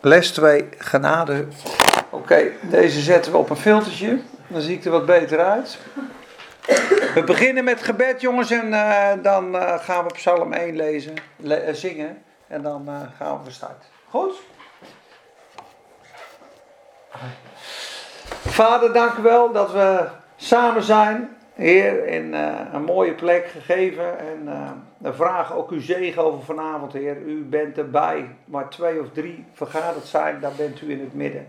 Les 2, genade. Oké, deze zetten we op een filtertje. Dan zie ik er wat beter uit. We beginnen met gebed, jongens, en uh, dan uh, gaan we Psalm 1 lezen, le uh, zingen. En dan gaan we starten. Goed? Vader, dank u wel dat we samen zijn. Heer, in een mooie plek gegeven. En we vragen ook uw zegen over vanavond, Heer. U bent erbij. Waar twee of drie vergaderd zijn, daar bent u in het midden.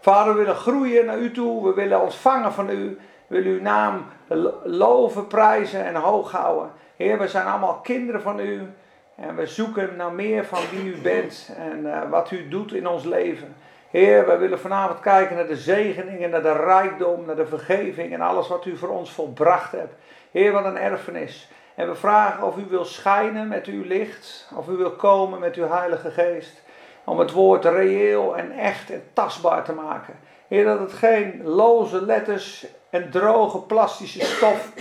Vader, we willen groeien naar u toe. We willen ontvangen van u. We willen uw naam loven, prijzen en hoog houden. Heer, we zijn allemaal kinderen van u. En we zoeken naar meer van wie u bent en uh, wat u doet in ons leven. Heer, wij willen vanavond kijken naar de zegeningen, naar de rijkdom, naar de vergeving en alles wat u voor ons volbracht hebt. Heer, wat een erfenis. En we vragen of u wil schijnen met uw licht, of u wil komen met uw Heilige Geest, om het woord reëel en echt en tastbaar te maken. Heer, dat het geen loze letters en droge plastische stof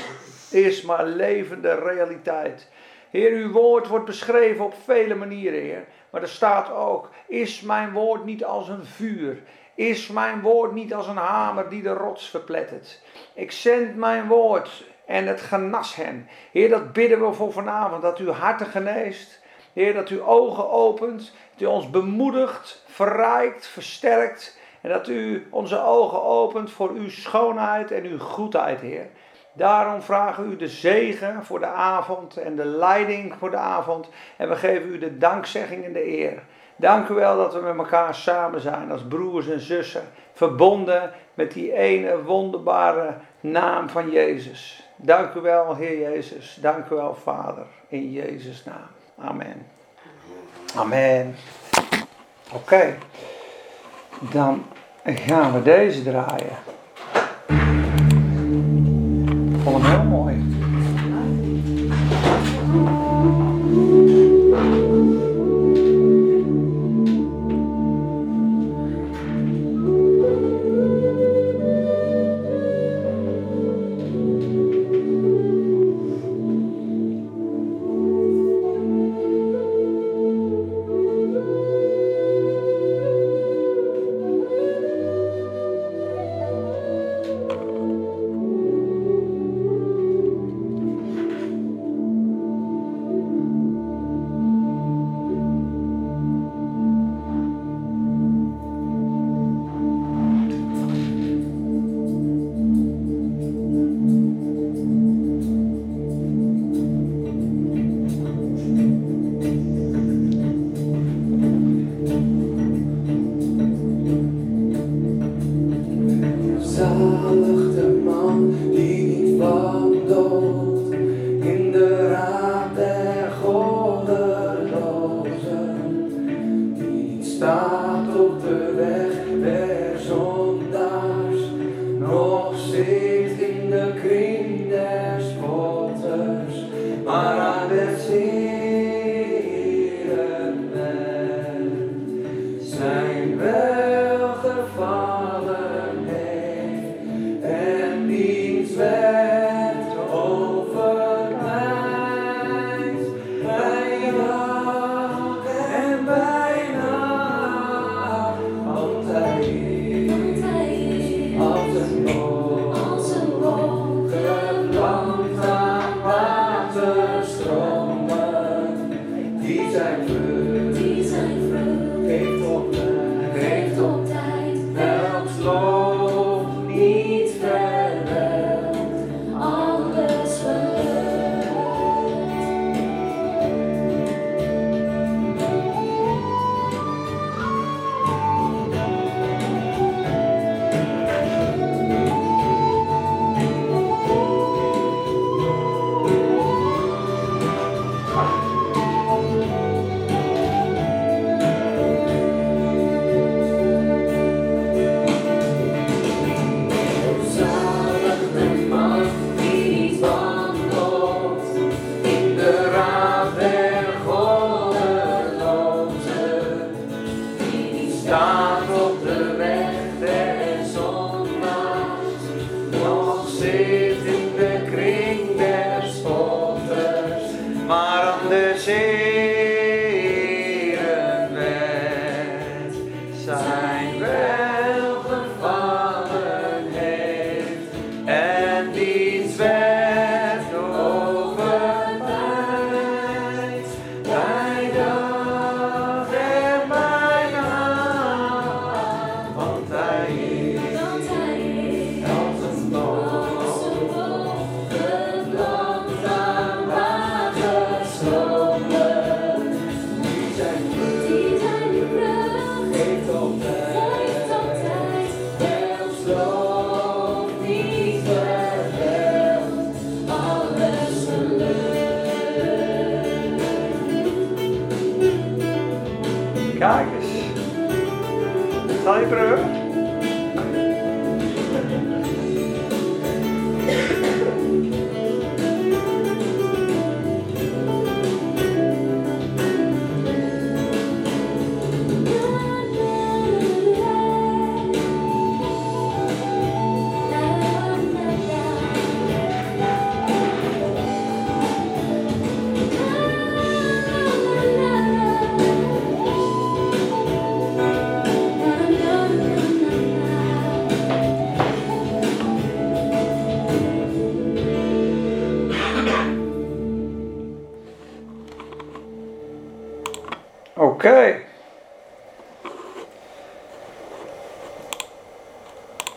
is, maar levende realiteit. Heer, uw woord wordt beschreven op vele manieren, Heer. Maar er staat ook: Is mijn woord niet als een vuur? Is mijn woord niet als een hamer die de rots verplettert? Ik zend mijn woord en het genas hen. Heer, dat bidden we voor vanavond, dat u harten geneest. Heer, dat u ogen opent, dat u ons bemoedigt, verrijkt, versterkt. En dat u onze ogen opent voor uw schoonheid en uw goedheid, Heer. Daarom vragen we u de zegen voor de avond en de leiding voor de avond. En we geven u de dankzegging en de eer. Dank u wel dat we met elkaar samen zijn als broers en zussen. Verbonden met die ene wonderbare naam van Jezus. Dank u wel, Heer Jezus. Dank u wel, Vader. In Jezus' naam. Amen. Amen. Oké. Dan gaan we deze draaien. Ik vond hem heel mooi.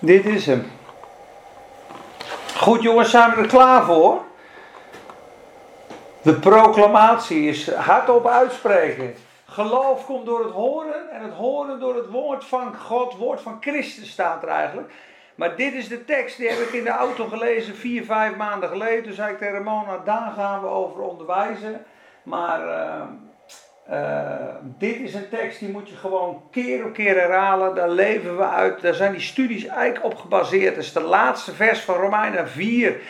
Dit is hem. Goed jongens, zijn we er klaar voor? De proclamatie is hardop uitspreken. Geloof komt door het horen en het horen door het woord van God, woord van Christus staat er eigenlijk. Maar dit is de tekst, die heb ik in de auto gelezen vier, vijf maanden geleden. Toen zei ik tegen daar gaan we over onderwijzen. Maar uh, uh, dit is een tekst die moet je gewoon keer op keer herhalen. Daar leven we uit. Daar zijn die studies eigenlijk op gebaseerd. Dat is de laatste vers van Romeinen 4,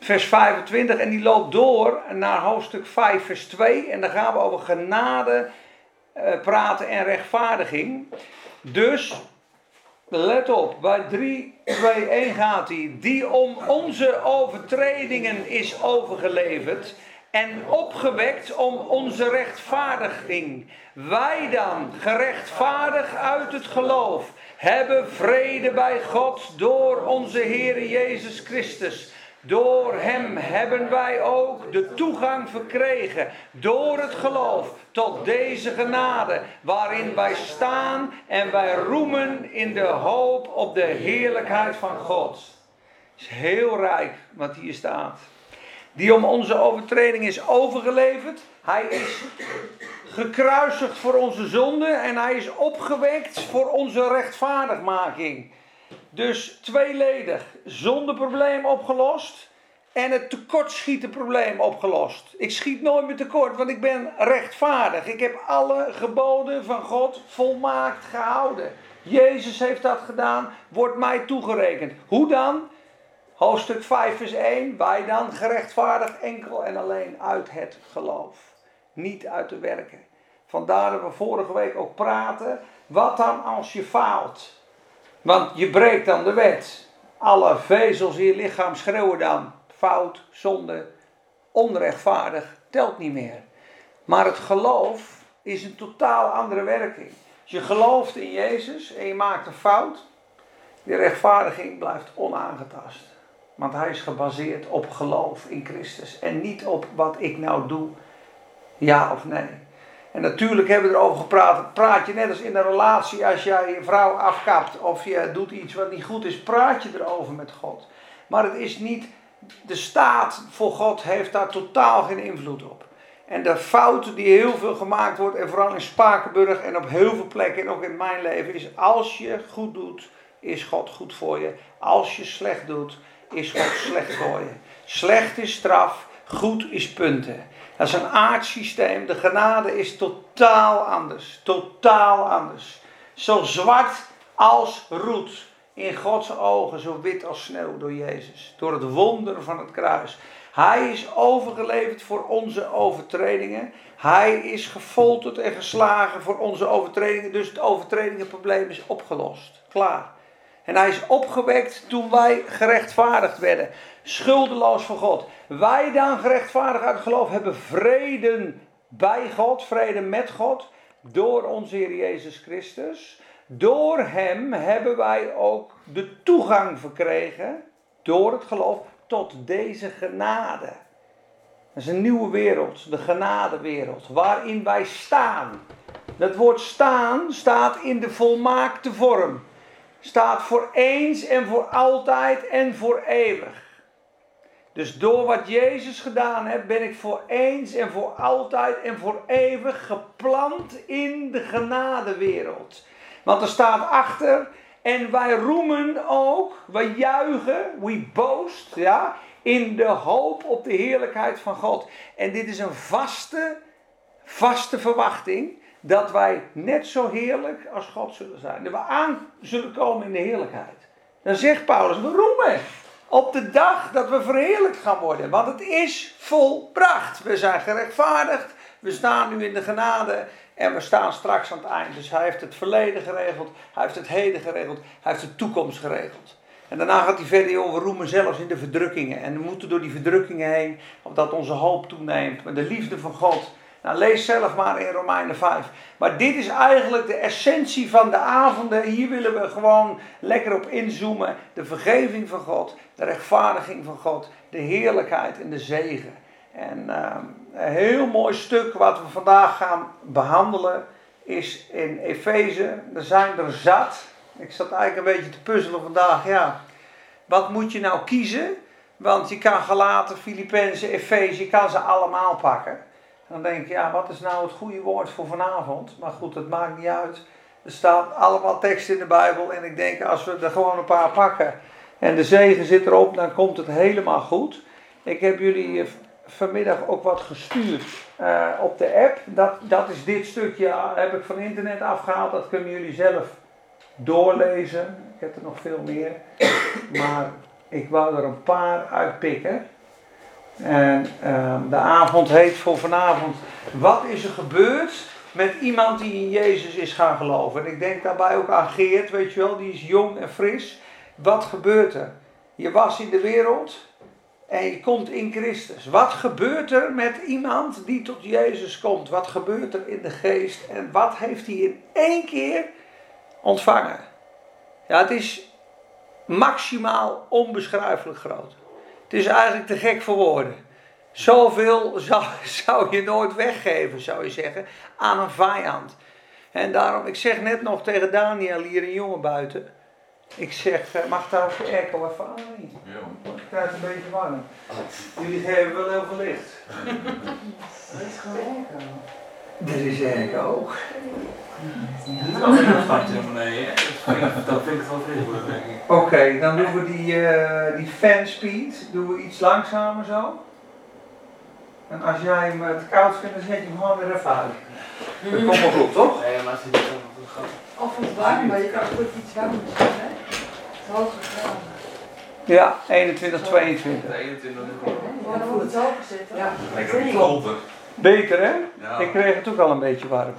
vers 25. En die loopt door naar hoofdstuk 5, vers 2. En dan gaan we over genade uh, praten en rechtvaardiging. Dus, let op, bij 3, 2, 1 gaat hij. Die om onze overtredingen is overgeleverd en opgewekt om onze rechtvaardiging. Wij dan, gerechtvaardigd uit het geloof, hebben vrede bij God door onze Heer Jezus Christus. Door Hem hebben wij ook de toegang verkregen, door het geloof, tot deze genade, waarin wij staan en wij roemen in de hoop op de heerlijkheid van God. Het is heel rijk wat hier staat die om onze overtreding is overgeleverd. Hij is gekruisigd voor onze zonde en hij is opgewekt voor onze rechtvaardigmaking. Dus tweeledig, zondeprobleem opgelost en het tekortschietenprobleem opgelost. Ik schiet nooit meer tekort, want ik ben rechtvaardig. Ik heb alle geboden van God volmaakt gehouden. Jezus heeft dat gedaan, wordt mij toegerekend. Hoe dan? Hoofdstuk 5 vers 1. Wij dan gerechtvaardigd enkel en alleen uit het geloof. Niet uit de werken. Vandaar dat we vorige week ook praten. Wat dan als je faalt? Want je breekt dan de wet. Alle vezels in je lichaam schreeuwen dan. Fout, zonde, onrechtvaardig, telt niet meer. Maar het geloof is een totaal andere werking. Als je gelooft in Jezus en je maakt een fout, die rechtvaardiging blijft onaangetast. Want hij is gebaseerd op geloof in Christus. En niet op wat ik nou doe, ja of nee. En natuurlijk hebben we erover gepraat. Praat je net als in een relatie als jij je vrouw afkapt of je doet iets wat niet goed is, praat je erover met God. Maar het is niet, de staat voor God heeft daar totaal geen invloed op. En de fout die heel veel gemaakt wordt, en vooral in Spakenburg en op heel veel plekken en ook in mijn leven, is als je goed doet, is God goed voor je. Als je slecht doet, is God slecht je. Slecht is straf, goed is punten. Dat is een aardsysteem. De genade is totaal anders. Totaal anders. Zo zwart als roet. In Gods ogen zo wit als sneeuw door Jezus. Door het wonder van het kruis. Hij is overgeleverd voor onze overtredingen. Hij is gefolterd en geslagen voor onze overtredingen. Dus het overtredingenprobleem is opgelost. Klaar. En hij is opgewekt toen wij gerechtvaardigd werden. Schuldeloos voor God. Wij dan gerechtvaardigd uit geloof hebben vrede bij God, vrede met God. Door onze Heer Jezus Christus. Door Hem hebben wij ook de toegang verkregen, door het geloof, tot deze genade. Dat is een nieuwe wereld, de genadewereld, waarin wij staan. Dat woord staan staat in de volmaakte vorm staat voor eens en voor altijd en voor eeuwig. Dus door wat Jezus gedaan heeft, ben ik voor eens en voor altijd en voor eeuwig geplant in de genadewereld. Want er staat achter, en wij roemen ook, wij juichen, we boast, ja, in de hoop op de heerlijkheid van God. En dit is een vaste, vaste verwachting dat wij net zo heerlijk als God zullen zijn. Dat we aan zullen komen in de heerlijkheid. Dan zegt Paulus, we roemen op de dag dat we verheerlijkt gaan worden. Want het is volbracht. We zijn gerechtvaardigd. We staan nu in de genade. En we staan straks aan het eind. Dus hij heeft het verleden geregeld. Hij heeft het heden geregeld. Hij heeft de toekomst geregeld. En daarna gaat hij verder over roemen zelfs in de verdrukkingen. En we moeten door die verdrukkingen heen, omdat onze hoop toeneemt. Met de liefde van God. Nou, lees zelf maar in Romeinen 5. Maar dit is eigenlijk de essentie van de avonden. Hier willen we gewoon lekker op inzoomen. De vergeving van God, de rechtvaardiging van God, de heerlijkheid en de zegen. En uh, een heel mooi stuk wat we vandaag gaan behandelen is in Efeze. Er zijn er zat. Ik zat eigenlijk een beetje te puzzelen vandaag. Ja, wat moet je nou kiezen? Want je kan Galaten, Filippenzen, Efeze, je kan ze allemaal pakken. Dan denk ik, ja, wat is nou het goede woord voor vanavond? Maar goed, dat maakt niet uit. Er staan allemaal teksten in de Bijbel. En ik denk, als we er gewoon een paar pakken en de zegen zit erop, dan komt het helemaal goed. Ik heb jullie eh, vanmiddag ook wat gestuurd uh, op de app. Dat, dat is dit stukje, heb ik van internet afgehaald. Dat kunnen jullie zelf doorlezen. Ik heb er nog veel meer. Maar ik wou er een paar uitpikken. En uh, de avond heet voor vanavond: Wat is er gebeurd met iemand die in Jezus is gaan geloven? En ik denk daarbij ook aan Geert, weet je wel, die is jong en fris. Wat gebeurt er? Je was in de wereld en je komt in Christus. Wat gebeurt er met iemand die tot Jezus komt? Wat gebeurt er in de geest? En wat heeft hij in één keer ontvangen? Ja, het is maximaal onbeschrijfelijk groot. Het is eigenlijk te gek voor woorden. Zoveel zou, zou je nooit weggeven, zou je zeggen, aan een vijand. En daarom, ik zeg net nog tegen Daniel, hier een jongen buiten. Ik zeg, eh, mag daar ook de airco even aan? Ja. Ik krijg het een beetje warm. Jullie geven wel heel veel licht. Dat is gewoon airco. Er is airco. Niet alleen een beneden, dat vind ik wel worden, denk ik. Oké, dan doen we die, uh, die fan speed, doen we iets langzamer zo. En als jij hem te koud vindt, dan zet je hem gewoon weer even uit. Dat komt wel goed, toch? Nee, maar als je niet zo gaat. Of het warm, maar je kan ook iets warmer doen, hè? Het hoge graden. Ja, 21, 22. 21 Dan voelt het hoger zitten. Ja. Lekker kolder. Beter hè? Ja. Ik kreeg het ook al een beetje warm.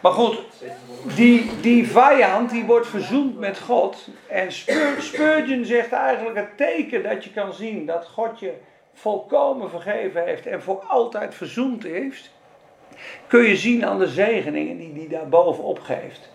Maar goed, die, die vijand die wordt verzoend met God. En Spur- Spurgeon zegt eigenlijk het teken dat je kan zien dat God je volkomen vergeven heeft en voor altijd verzoend heeft. Kun je zien aan de zegeningen die hij daar bovenop geeft.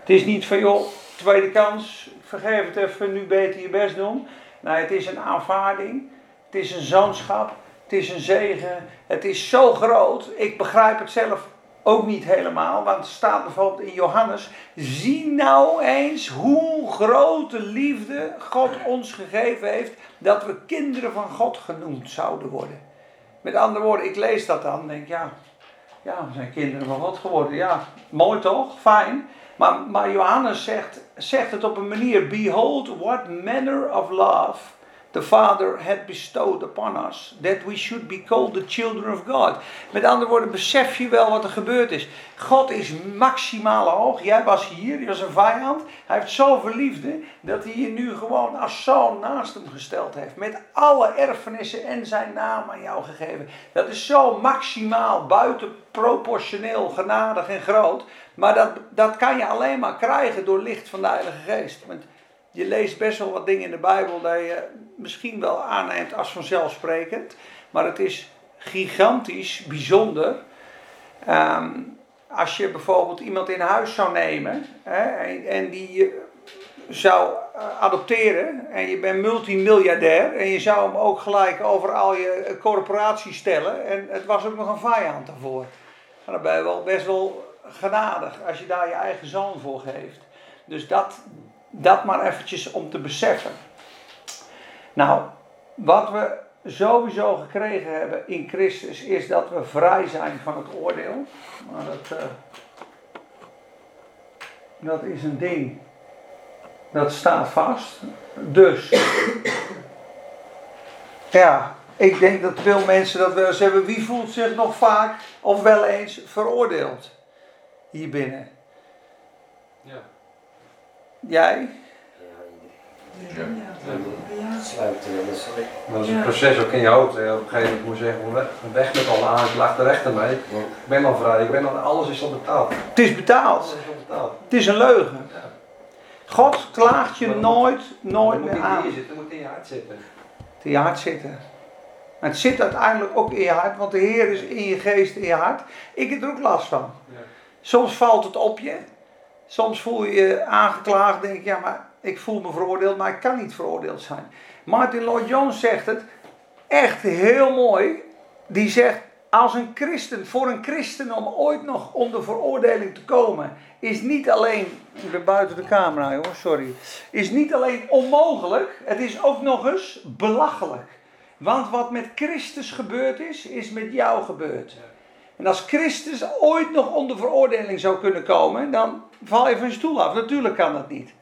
Het is niet van joh, tweede kans, vergeef het even, nu beter je best doen. Nee, het is een aanvaarding. Het is een zoonschap. Het is een zegen. Het is zo groot. Ik begrijp het zelf ook niet helemaal. Want het staat bijvoorbeeld in Johannes. Zie nou eens hoe grote liefde God ons gegeven heeft. Dat we kinderen van God genoemd zouden worden. Met andere woorden, ik lees dat dan en denk ja. Ja, we zijn kinderen van God geworden. Ja, mooi toch? Fijn. Maar, maar Johannes zegt, zegt het op een manier. Behold what manner of love the Father had bestowed upon us. That we should be called the children of God. Met andere woorden, besef je wel wat er gebeurd is. God is maximaal hoog. Jij was hier, je was een vijand. Hij heeft zoveel liefde dat hij je nu gewoon als zoon naast hem gesteld heeft. Met alle erfenissen en zijn naam aan jou gegeven. Dat is zo maximaal buitenproportioneel genadig en groot. Maar dat, dat kan je alleen maar krijgen door licht van de Heilige Geest. Want je leest best wel wat dingen in de Bijbel dat je misschien wel aanneemt als vanzelfsprekend. Maar het is gigantisch bijzonder. Ehm, als je bijvoorbeeld iemand in huis zou nemen hè, en, en die zou eh, adopteren en je bent multimiljardair en je zou hem ook gelijk over al je corporaties stellen en het was ook nog een vijand daarvoor. En dan ben je wel best wel genadig als je daar je eigen zoon voor geeft. Dus dat, dat maar eventjes om te beseffen. Nou, wat we sowieso gekregen hebben in Christus is dat we vrij zijn van het oordeel. Maar dat, uh, dat is een ding. Dat staat vast. Dus, ja, ik denk dat veel mensen dat wel eens hebben. Wie voelt zich nog vaak of wel eens veroordeeld? Hier binnen. Ja. Jij? Ja. Ja. Sluiten, dat is Dat is een proces ook in je hoofd. Op een gegeven moment moet je zeggen, weg- weg met alle aanklachten rechter mee. Ik ben al vrij, ik ben al, alles is al betaald. Het is betaald. Alles is al betaald. Het is een leugen. Ja. God klaagt je Maar- nooit, nooit moet meer aan. zitten, dat moet in je hart zitten. in je hart zitten. En het zit uiteindelijk ook in je hart, want de Heer is in je geest, in je hart. Ik heb er ook last van. Ja. Soms valt het op je. Soms voel je je aangeklaagd. Denk je, ja, maar ik voel me veroordeeld, maar ik kan niet veroordeeld zijn. Martin Lloyd Jones zegt het echt heel mooi. Die zegt, als een christen, voor een christen om ooit nog onder veroordeling te komen, is niet alleen, ik ben buiten de camera jongens, sorry, is niet alleen onmogelijk, het is ook nog eens belachelijk. Want wat met Christus gebeurd is, is met jou gebeurd. En als Christus ooit nog onder veroordeling zou kunnen komen, dan val je van je stoel af. Natuurlijk kan dat niet.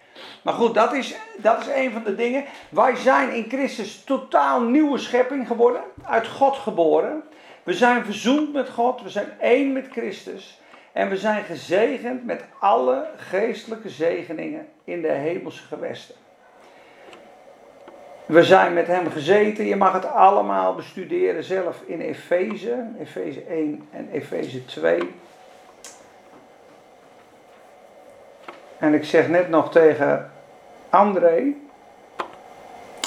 Maar goed, dat is, dat is een van de dingen. Wij zijn in Christus totaal nieuwe schepping geworden. Uit God geboren. We zijn verzoend met God. We zijn één met Christus. En we zijn gezegend met alle geestelijke zegeningen in de hemelse gewesten. We zijn met hem gezeten. Je mag het allemaal bestuderen zelf in Efeze. Efeze 1 en Efeze 2. En ik zeg net nog tegen André.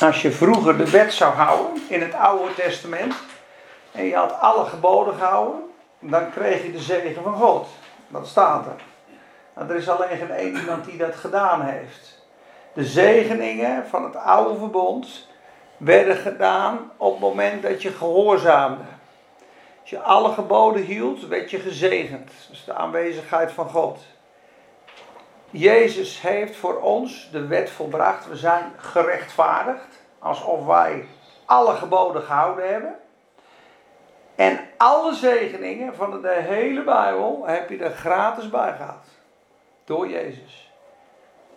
Als je vroeger de wet zou houden in het Oude Testament. En je had alle geboden gehouden. Dan kreeg je de zegen van God. Dat staat er. Maar er is alleen geen één iemand die dat gedaan heeft. De zegeningen van het oude verbond werden gedaan op het moment dat je gehoorzaamde. Als je alle geboden hield, werd je gezegend. Dat is de aanwezigheid van God. Jezus heeft voor ons de wet volbracht. We zijn gerechtvaardigd. Alsof wij alle geboden gehouden hebben. En alle zegeningen van de hele Bijbel heb je er gratis bij gehad. Door Jezus.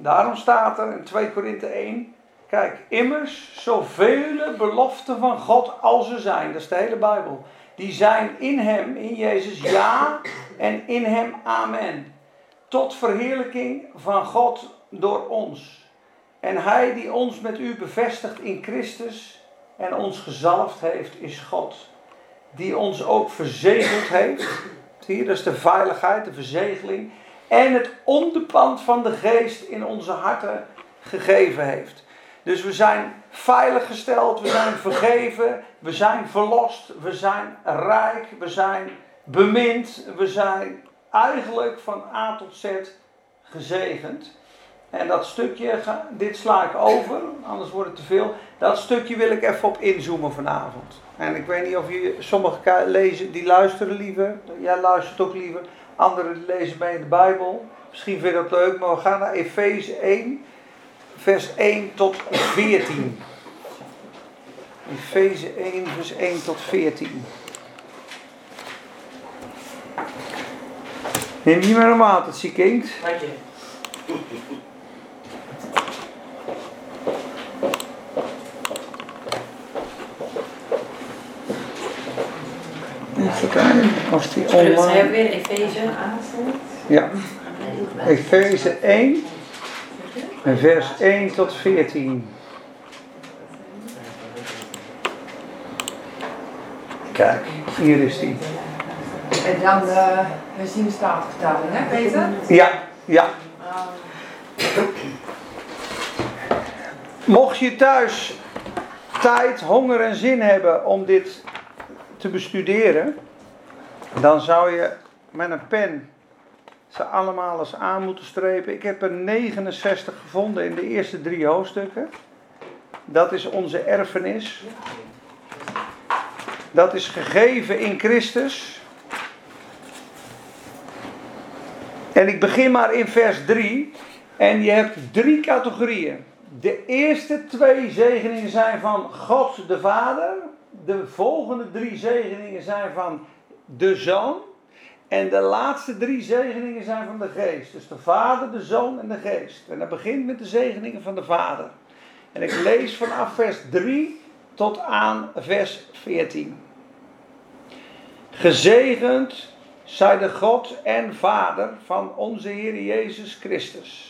Daarom staat er in 2 Korinthe 1. Kijk, immers zoveel beloften van God als er zijn. Dat is de hele Bijbel. Die zijn in hem, in Jezus, ja. En in hem, amen. Tot verheerlijking van God door ons. En hij die ons met u bevestigt in Christus en ons gezalfd heeft, is God. Die ons ook verzegeld heeft. Je, dat is de veiligheid, de verzegeling. En het onderpand van de geest in onze harten gegeven heeft. Dus we zijn veilig gesteld, we zijn vergeven, we zijn verlost, we zijn rijk, we zijn bemind, we zijn eigenlijk van A tot Z gezegend. En dat stukje, dit sla ik over, anders wordt het te veel. Dat stukje wil ik even op inzoomen vanavond. En ik weet niet of je, sommigen ka- lezen, die luisteren liever. Jij luistert ook liever. Anderen lezen mee in de Bijbel. Misschien vind je dat leuk, maar we gaan naar Efeze 1, vers 1 tot 14. Efeze 1, vers 1 tot 14. Neem je maar een watertje, kind. Wat je? Even kijken, als die Dus hij heeft online... weer Efeze aanstaan. Ja, Efeze 1, en vers 1 tot 14. Kijk, hier is die. En dan de herziene staatvertaling, hè Peter? Ja, ja. Mocht je thuis tijd, honger en zin hebben om dit te bestuderen, dan zou je met een pen ze allemaal eens aan moeten strepen. Ik heb er 69 gevonden in de eerste drie hoofdstukken. Dat is onze erfenis. Dat is gegeven in Christus. En ik begin maar in vers 3. En je hebt drie categorieën. De eerste twee zegeningen zijn van God de Vader. De volgende drie zegeningen zijn van de Zoon. En de laatste drie zegeningen zijn van de Geest. Dus de Vader, de Zoon en de Geest. En dat begint met de zegeningen van de Vader. En ik lees vanaf vers 3 tot aan vers 14. Gezegend zij de God en Vader van onze Heer Jezus Christus,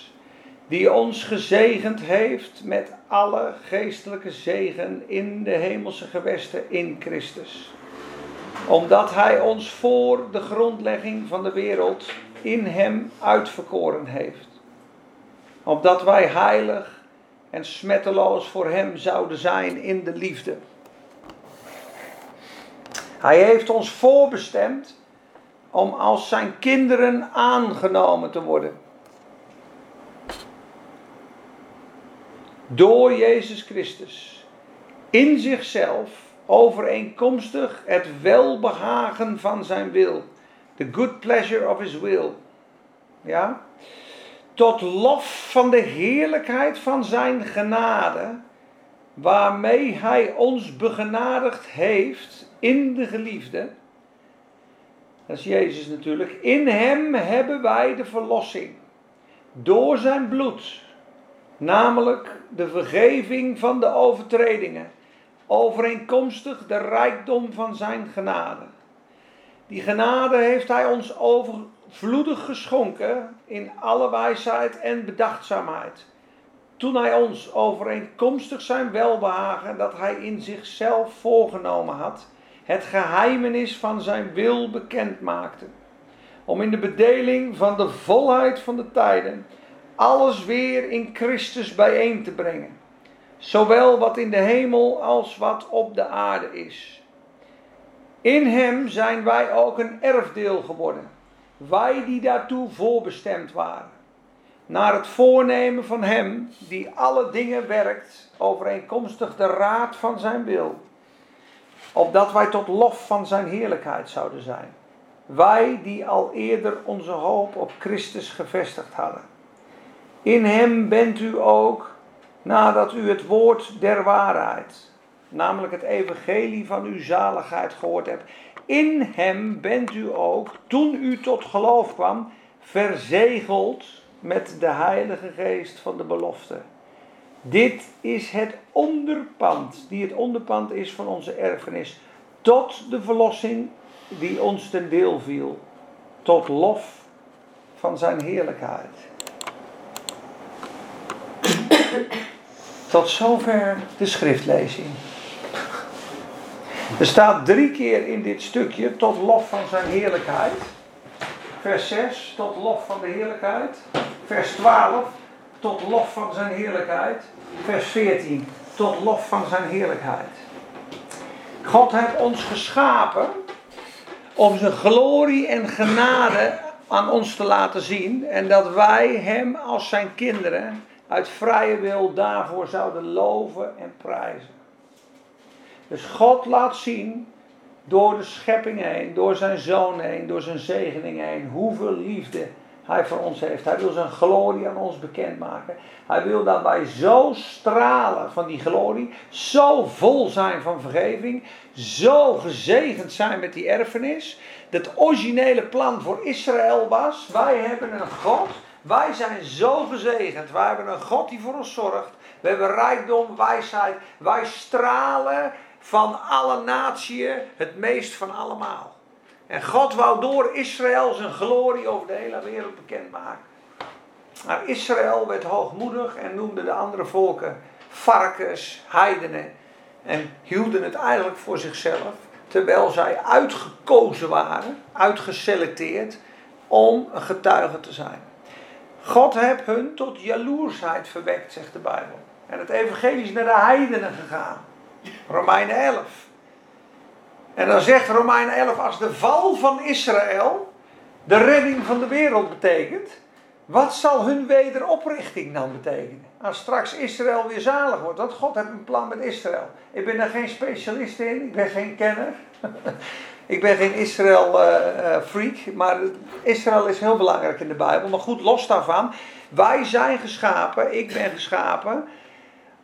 die ons gezegend heeft met alle geestelijke zegen in de hemelse gewesten in Christus. Omdat Hij ons voor de grondlegging van de wereld in Hem uitverkoren heeft. Opdat wij heilig en smetteloos voor Hem zouden zijn in de liefde. Hij heeft ons voorbestemd om als zijn kinderen aangenomen te worden. Door Jezus Christus. In zichzelf overeenkomstig het welbehagen van zijn wil. The good pleasure of his will. Ja? Tot lof van de heerlijkheid van zijn genade. Waarmee hij ons begenadigd heeft in de geliefde dat is Jezus natuurlijk. In hem hebben wij de verlossing. Door zijn bloed. Namelijk de vergeving van de overtredingen. Overeenkomstig de rijkdom van zijn genade. Die genade heeft hij ons overvloedig geschonken in alle wijsheid en bedachtzaamheid. Toen hij ons overeenkomstig zijn welbehagen dat hij in zichzelf voorgenomen had het geheimenis van zijn wil bekend maakte. Om in de bedeling van de volheid van de tijden alles weer in Christus bijeen te brengen. Zowel wat in de hemel als wat op de aarde is. In hem zijn wij ook een erfdeel geworden. Wij die daartoe voorbestemd waren. Naar het voornemen van hem die alle dingen werkt overeenkomstig de raad van zijn wil opdat wij tot lof van zijn heerlijkheid zouden zijn. Wij die al eerder onze hoop op Christus gevestigd hadden. In hem bent u ook, nadat u het woord der waarheid, namelijk het evangelie van uw zaligheid gehoord hebt. In hem bent u ook, toen u tot geloof kwam, verzegeld met de Heilige Geest van de belofte dit is het onderpand, die het onderpand is van onze erfenis, tot de verlossing die ons ten deel viel, tot lof van zijn heerlijkheid. Tot zover de schriftlezing. Er staat drie keer in dit stukje tot lof van zijn heerlijkheid. Vers 6, tot lof van de heerlijkheid. Vers 12, tot lof van zijn heerlijkheid. Vers 14, tot lof van zijn heerlijkheid. God heeft ons geschapen om zijn glorie en genade aan ons te laten zien. En dat wij hem als zijn kinderen uit vrije wil daarvoor zouden loven en prijzen. Dus God laat zien door de schepping heen, door zijn zoon heen, door zijn zegening heen, hoeveel liefde hij voor ons heeft. Hij wil zijn glorie aan ons bekendmaken. Hij wil dat wij zo stralen van die glorie, zo vol zijn van vergeving, zo gezegend zijn met die erfenis. Dat originele plan voor Israël was: wij hebben een God, wij zijn zo gezegend, wij hebben een God die voor ons zorgt. We hebben rijkdom, wijsheid, wij stralen van alle naties het meest van allemaal. En God wou door Israël zijn glorie over de hele wereld bekendmaken. Maar Israël werd hoogmoedig en noemde de andere volken varkens, heidenen. En hielden het eigenlijk voor zichzelf. Terwijl zij uitgekozen waren, uitgeselecteerd om een getuige te zijn. God heeft hun tot jaloersheid verwekt, zegt de Bijbel. En het evangelie is naar de heidenen gegaan. Romeinen 11. En dan zegt Romein 11, als de val van Israël de redding van de wereld betekent, wat zal hun wederoprichting dan betekenen? Als straks Israël weer zalig wordt, want God heeft een plan met Israël. Ik ben daar geen specialist in, ik ben geen kenner. ik ben geen Israël-freak, uh, maar Israël is heel belangrijk in de Bijbel. Maar goed, los daarvan, wij zijn geschapen, ik ben geschapen,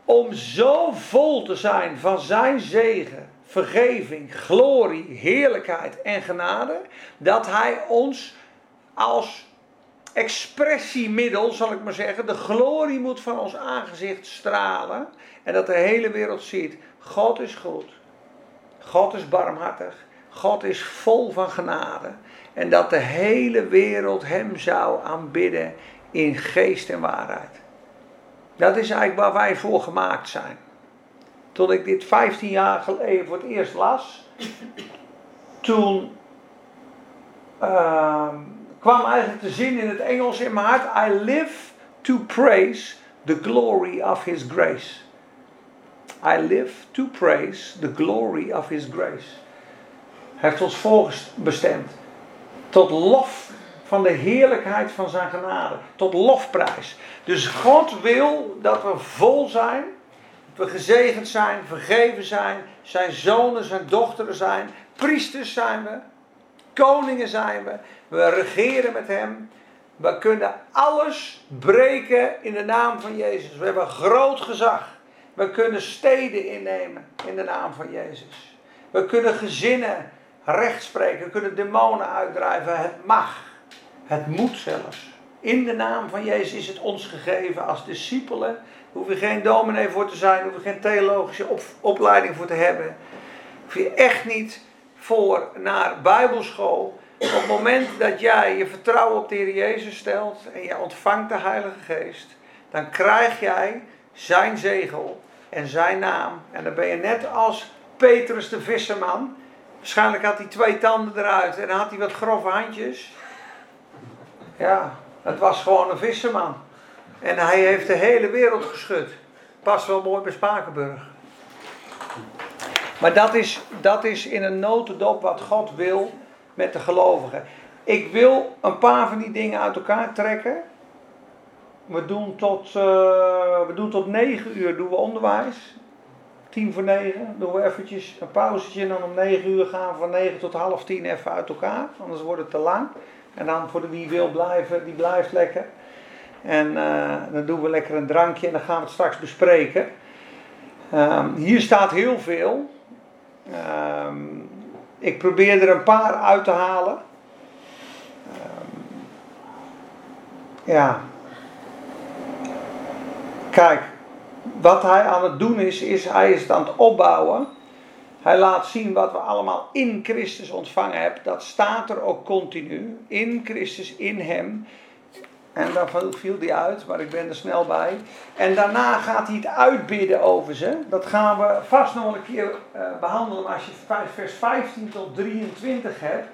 om zo vol te zijn van zijn zegen vergeving, glorie, heerlijkheid en genade, dat Hij ons als expressiemiddel, zal ik maar zeggen, de glorie moet van ons aangezicht stralen en dat de hele wereld ziet, God is goed. God is barmhartig. God is vol van genade. En dat de hele wereld hem zou aanbidden in geest en waarheid. Dat is eigenlijk waar wij voor gemaakt zijn. Toen ik dit 15 jaar geleden voor het eerst las, toen uh, kwam eigenlijk de zin in het Engels in mijn hart: I live to praise the glory of His grace. I live to praise the glory of His grace. Heeft ons voorbestemd tot lof van de heerlijkheid van zijn genade, tot lofprijs. Dus God wil dat we vol zijn, dat we gezegend zijn, vergeven zijn, zijn zonen, zijn dochteren zijn, priesters zijn we, koningen zijn we, we regeren met hem. We kunnen alles breken in de naam van Jezus. We hebben groot gezag. We kunnen steden innemen in de naam van Jezus. We kunnen gezinnen recht spreken. Kunnen demonen uitdrijven. Het mag. Het moet zelfs. In de naam van Jezus is het ons gegeven als discipelen. Hoef je geen dominee voor te zijn. Hoef je geen theologische opleiding voor te hebben. Hoef je echt niet voor naar bijbelschool. Op het moment dat jij je vertrouwen op de Heer Jezus stelt en je ontvangt de Heilige Geest, dan krijg jij zijn zegel en zijn naam. En dan ben je net als Petrus de visserman. Waarschijnlijk had hij twee tanden eruit en had hij wat grove handjes. Ja, het was gewoon een visserman. En hij heeft de hele wereld geschud. Past wel mooi bij Spakenburg. Maar dat is, dat is in een notendop wat God wil met de gelovigen. Ik wil een paar van die dingen uit elkaar trekken. We doen tot, uh, we doen tot 9 uur doen we onderwijs. 10 voor 9 doen we eventjes een pauzetje. En dan om 9 uur gaan we van 9 tot half 10 even uit elkaar. Anders wordt het te lang. En dan voor de wie wil blijven, die blijft lekker. En uh, dan doen we lekker een drankje en dan gaan we het straks bespreken. Um, hier staat heel veel. Um, ik probeer er een paar uit te halen. Um, ja. Kijk, wat hij aan het doen is, is hij is het aan het opbouwen. Hij laat zien wat we allemaal in Christus ontvangen hebben. Dat staat er ook continu. In Christus, in Hem. En dan viel die uit, maar ik ben er snel bij. En daarna gaat hij het uitbidden over ze. Dat gaan we vast nog een keer uh, behandelen als je vers 15 tot 23 hebt.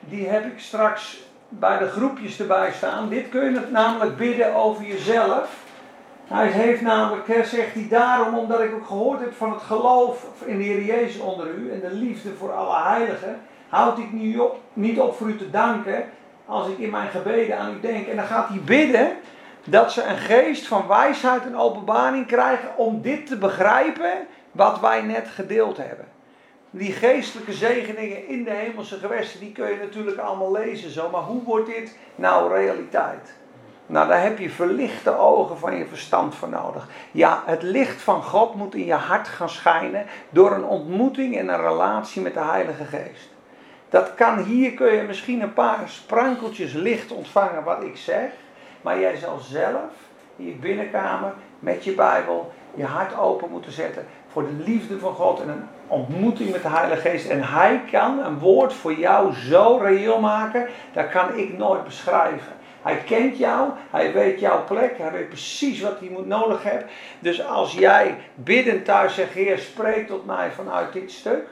Die heb ik straks bij de groepjes erbij staan. Dit kun je namelijk bidden over jezelf. Hij heeft namelijk, zegt hij daarom, omdat ik ook gehoord heb van het geloof in de Heer Jezus onder u en de liefde voor alle heiligen, houd ik niet op, niet op voor u te danken als ik in mijn gebeden aan u denk. En dan gaat hij bidden dat ze een geest van wijsheid en openbaring krijgen om dit te begrijpen wat wij net gedeeld hebben. Die geestelijke zegeningen in de hemelse gewesten, die kun je natuurlijk allemaal lezen zo. Maar hoe wordt dit nou realiteit? Nou, daar heb je verlichte ogen van je verstand voor nodig. Ja, het licht van God moet in je hart gaan schijnen door een ontmoeting en een relatie met de Heilige Geest. Dat kan hier, kun je misschien een paar sprankeltjes licht ontvangen wat ik zeg. Maar jij zal zelf in je binnenkamer met je Bijbel je hart open moeten zetten voor de liefde van God en een ontmoeting met de Heilige Geest. En Hij kan een woord voor jou zo reëel maken, dat kan ik nooit beschrijven. Hij kent jou, hij weet jouw plek, hij weet precies wat hij moet nodig hebben. Dus als jij biddend thuis zegt, Heer, spreek tot mij vanuit dit stuk.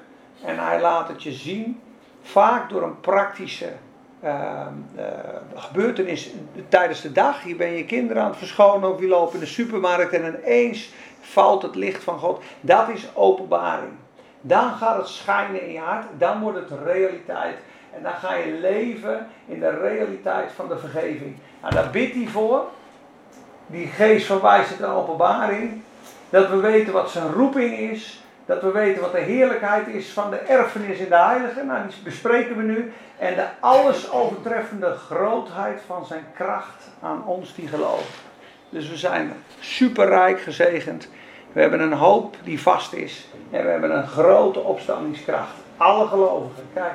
En hij laat het je zien, vaak door een praktische uh, uh, gebeurtenis tijdens de dag. Hier ben je kinderen aan het verschonen of je loopt in de supermarkt en ineens valt het licht van God. Dat is openbaring. Dan gaat het schijnen in je hart, dan wordt het realiteit. En dan ga je leven in de realiteit van de vergeving. Nou, daar bidt hij voor. Die geest van wijsheid en openbaring. Dat we weten wat zijn roeping is. Dat we weten wat de heerlijkheid is van de erfenis in de heilige. Nou, die bespreken we nu. En de alles overtreffende grootheid van zijn kracht aan ons die geloven. Dus we zijn superrijk gezegend. We hebben een hoop die vast is. En we hebben een grote opstandingskracht. Alle gelovigen, kijk.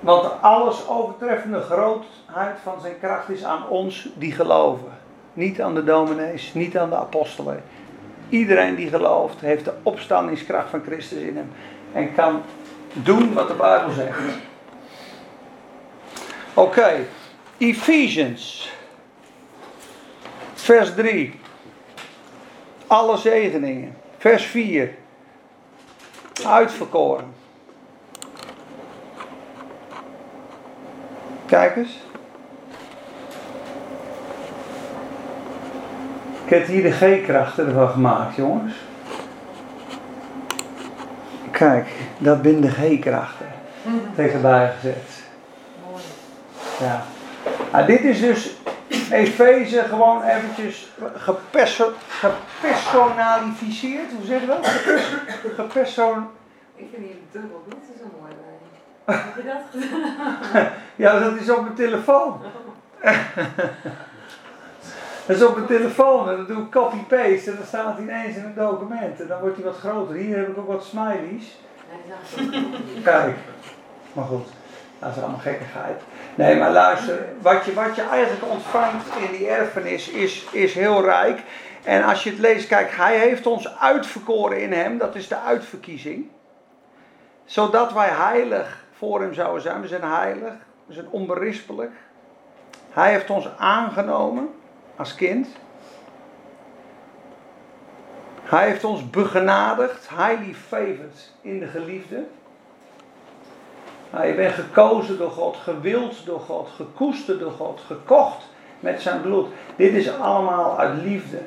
Want de alles overtreffende grootheid van zijn kracht is aan ons die geloven. Niet aan de dominees, niet aan de apostelen. Iedereen die gelooft, heeft de opstandingskracht van Christus in hem. En kan doen wat de Bijbel zegt. Oké, Ephesians. Vers 3. Alle zegeningen. Vers 4. Uitverkoren. Kijk eens. Ik heb hier de G-krachten ervan gemaakt, jongens. Kijk, dat zijn de G-krachten. Tegenbij gezet. Mooi. Ja. Nou, dit is dus Efeze gewoon eventjes geperso gepersonalificeerd. Hoe zeg je dat? Gepers geperson Ik vind hier dubbel bloed is een mooi. Heb je dat gedaan? Ja, dat is op mijn telefoon. dat is op mijn telefoon en dan doe ik copy-paste en dan staat hij ineens in een document. En dan wordt hij wat groter. Hier heb ik ook wat smileys. Kijk. Maar goed, dat is allemaal gekkigheid. Nee, maar luister, wat je, wat je eigenlijk ontvangt in die erfenis is, is heel rijk. En als je het leest, kijk, hij heeft ons uitverkoren in hem, dat is de uitverkiezing. Zodat wij heilig voor hem zouden zijn. We zijn heilig, we zijn onberispelijk. Hij heeft ons aangenomen als kind. Hij heeft ons begenadigd, highly favored in de geliefde. Nou, je bent gekozen door God, gewild door God, gekoesterd door God, gekocht met zijn bloed. Dit is allemaal uit liefde.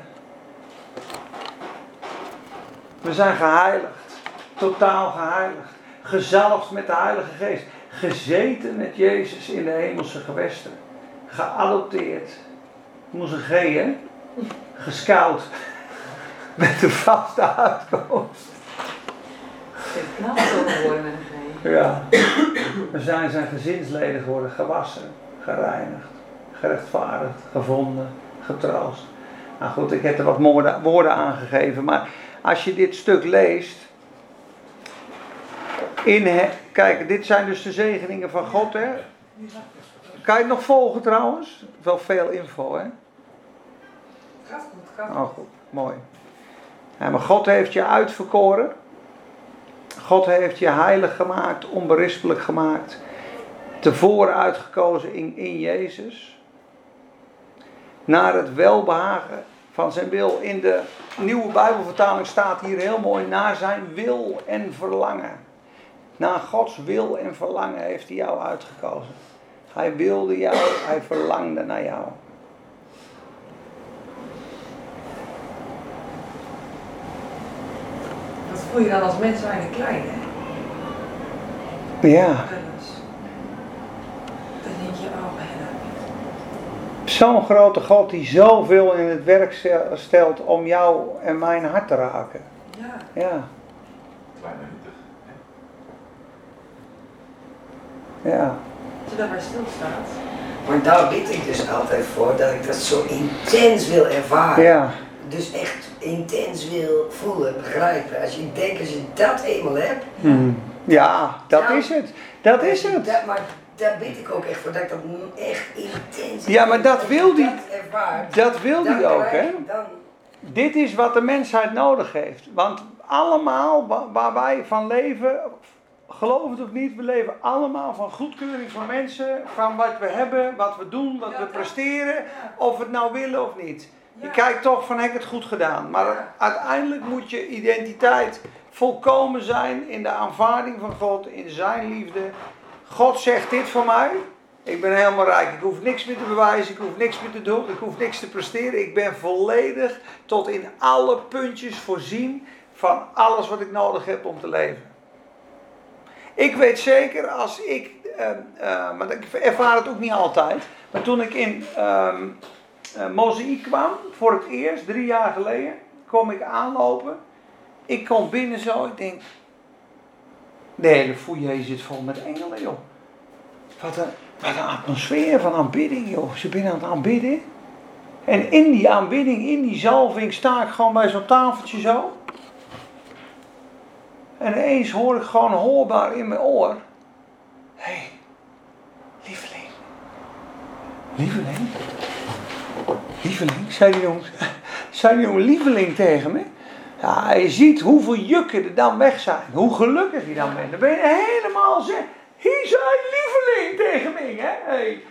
We zijn geheiligd, totaal geheiligd, gezalfd met de Heilige Geest, gezeten met Jezus in de hemelse gewesten, geadopteerd. Moest een G, hè? Gescout met de vaste uitkomst. Knap geworden met een G. Ja. We zijn zijn gezinsleden geworden, gewassen, gereinigd, gerechtvaardigd, gevonden, getroost. Nou goed, ik heb er wat woorden, woorden aangegeven, maar als je dit stuk leest. In he- kijk, dit zijn dus de zegeningen van God, hè? Kan je het nog volgen trouwens? Wel veel info, hè? Gaat goed, gaat goed. Oh, goed, mooi. Ja, maar God heeft je uitverkoren. God heeft je heilig gemaakt, onberispelijk gemaakt. Tevoren uitgekozen in, in Jezus. Naar het welbehagen van zijn wil. In de nieuwe Bijbelvertaling staat hier heel mooi: naar zijn wil en verlangen. Naar Gods wil en verlangen heeft hij jou uitgekozen. Hij wilde jou, hij verlangde naar jou. Dat voel je dan als mens weinig klein, hè? Ja. Dan denk je, oh. Zo'n grote God die zoveel in het werk stel- stelt om jou en mijn hart te raken. Ja. Ja, Klein en nietig. Ja. Als je daarbij stilstaat. Maar daar bid ik dus altijd voor, dat ik dat zo intens wil ervaren. Ja, Dus echt intens wil voelen, begrijpen. Als je denkt, als je dat eenmaal hebt, Hm. ja dat Nou, is het. Dat is het. Dat, maar daar bid ik ook echt voor, dat ik dat echt intens Ja, maar dat wil die- dat ervaart, Dat wil hij ook, hè? Dan, Dit is wat de mensheid nodig heeft. Want allemaal wa- waar wij van leven, geloof het of niet, we leven allemaal van goedkeuring van mensen, van wat we hebben, wat we doen, wat we presteren, of we het nou willen of niet. Je kijkt toch van heb ik het goed gedaan. Maar uiteindelijk moet je identiteit volkomen zijn in de aanvaarding van God, in zijn liefde. God zegt dit voor mij. Ik ben helemaal rijk. Ik hoef niks meer te bewijzen. Ik hoef niks meer te doen. Ik hoef niks te presteren. Ik ben volledig tot in alle puntjes voorzien van alles wat ik nodig heb om te leven. Ik weet zeker als ik, ehm, eh, maar ik ervaar het ook niet altijd, maar toen ik in eh, Mozaïek kwam, voor het eerst, drie jaar geleden, kom ik aanlopen. Ik kom binnen zo, ik denk, de hele foyer zit vol met engelen, joh. Wat een, wat een atmosfeer van aanbidding, joh. Ze zijn aan het aanbidden. En in die aanbidding, in die zalving, sta ik gewoon bij zo'n tafeltje zo. En ineens hoor ik gewoon hoorbaar in mijn oor. Hé, hey, lieveling. Lieveling? Lieveling, zei die jongen, zei die jongen lieveling tegen me. Ja, je ziet hoeveel jukken er dan weg zijn. Hoe gelukkig je dan bent. Dan ben je helemaal zeg. Hij zei lieveling tegen mij. Hè? Hey.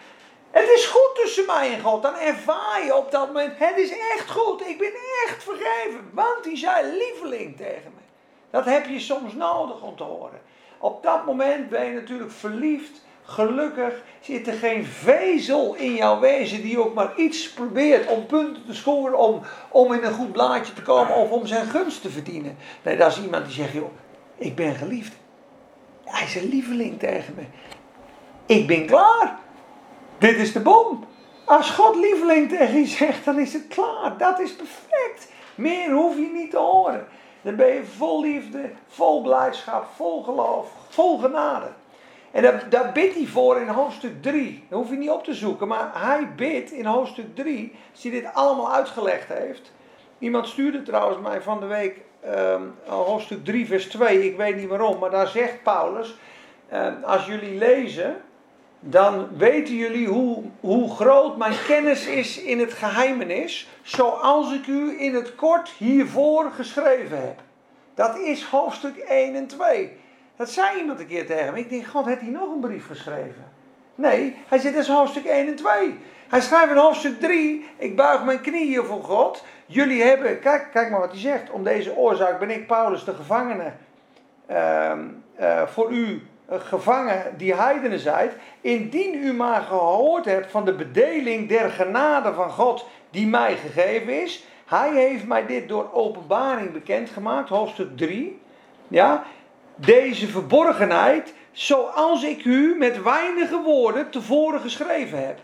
Het is goed tussen mij en God. Dan ervaar je op dat moment. Het is echt goed. Ik ben echt vergeven. Want hij zei lieveling tegen me. Dat heb je soms nodig om te horen. Op dat moment ben je natuurlijk verliefd. Gelukkig zit er geen vezel in jouw wezen die ook maar iets probeert om punten te scoren, om, om in een goed blaadje te komen of om zijn gunst te verdienen. Nee, dat is iemand die zegt, joh, ik ben geliefd. Hij is een lieveling tegen me. Ik ben klaar. Dit is de bom. Als God lieveling tegen je zegt, dan is het klaar. Dat is perfect. Meer hoef je niet te horen. Dan ben je vol liefde, vol blijdschap, vol geloof, vol genade. En daar, bidt hij voor in hoofdstuk 3. Dat hoef je niet op te zoeken, maar hij bidt in hoofdstuk 3, als hij dit allemaal uitgelegd heeft. Iemand stuurde trouwens mij van de week um, hoofdstuk 3, vers 2, ik weet niet waarom, maar daar zegt Paulus, um, als jullie lezen, dan weten jullie hoe, hoe groot mijn kennis is in het geheimenis, zoals ik u in het kort hiervoor geschreven heb. Dat is hoofdstuk 1 en 2. Dat zei iemand een keer tegen me. Ik denk, God, heeft hij nog een brief geschreven? Nee, hij zit in hoofdstuk 1 en 2. Hij schrijft in hoofdstuk 3, ik buig mijn knieën voor God. Jullie hebben, kijk, kijk maar wat hij zegt. Om deze oorzaak ben ik, Paulus, de gevangene, uh, voor u gevangen die heidenen zijt. Indien u maar gehoord hebt van de bedeling der genade van God die mij gegeven is. Hij heeft mij dit door openbaring bekendgemaakt, hoofdstuk 3. Ja, deze verborgenheid, zoals ik u met weinige woorden tevoren geschreven heb.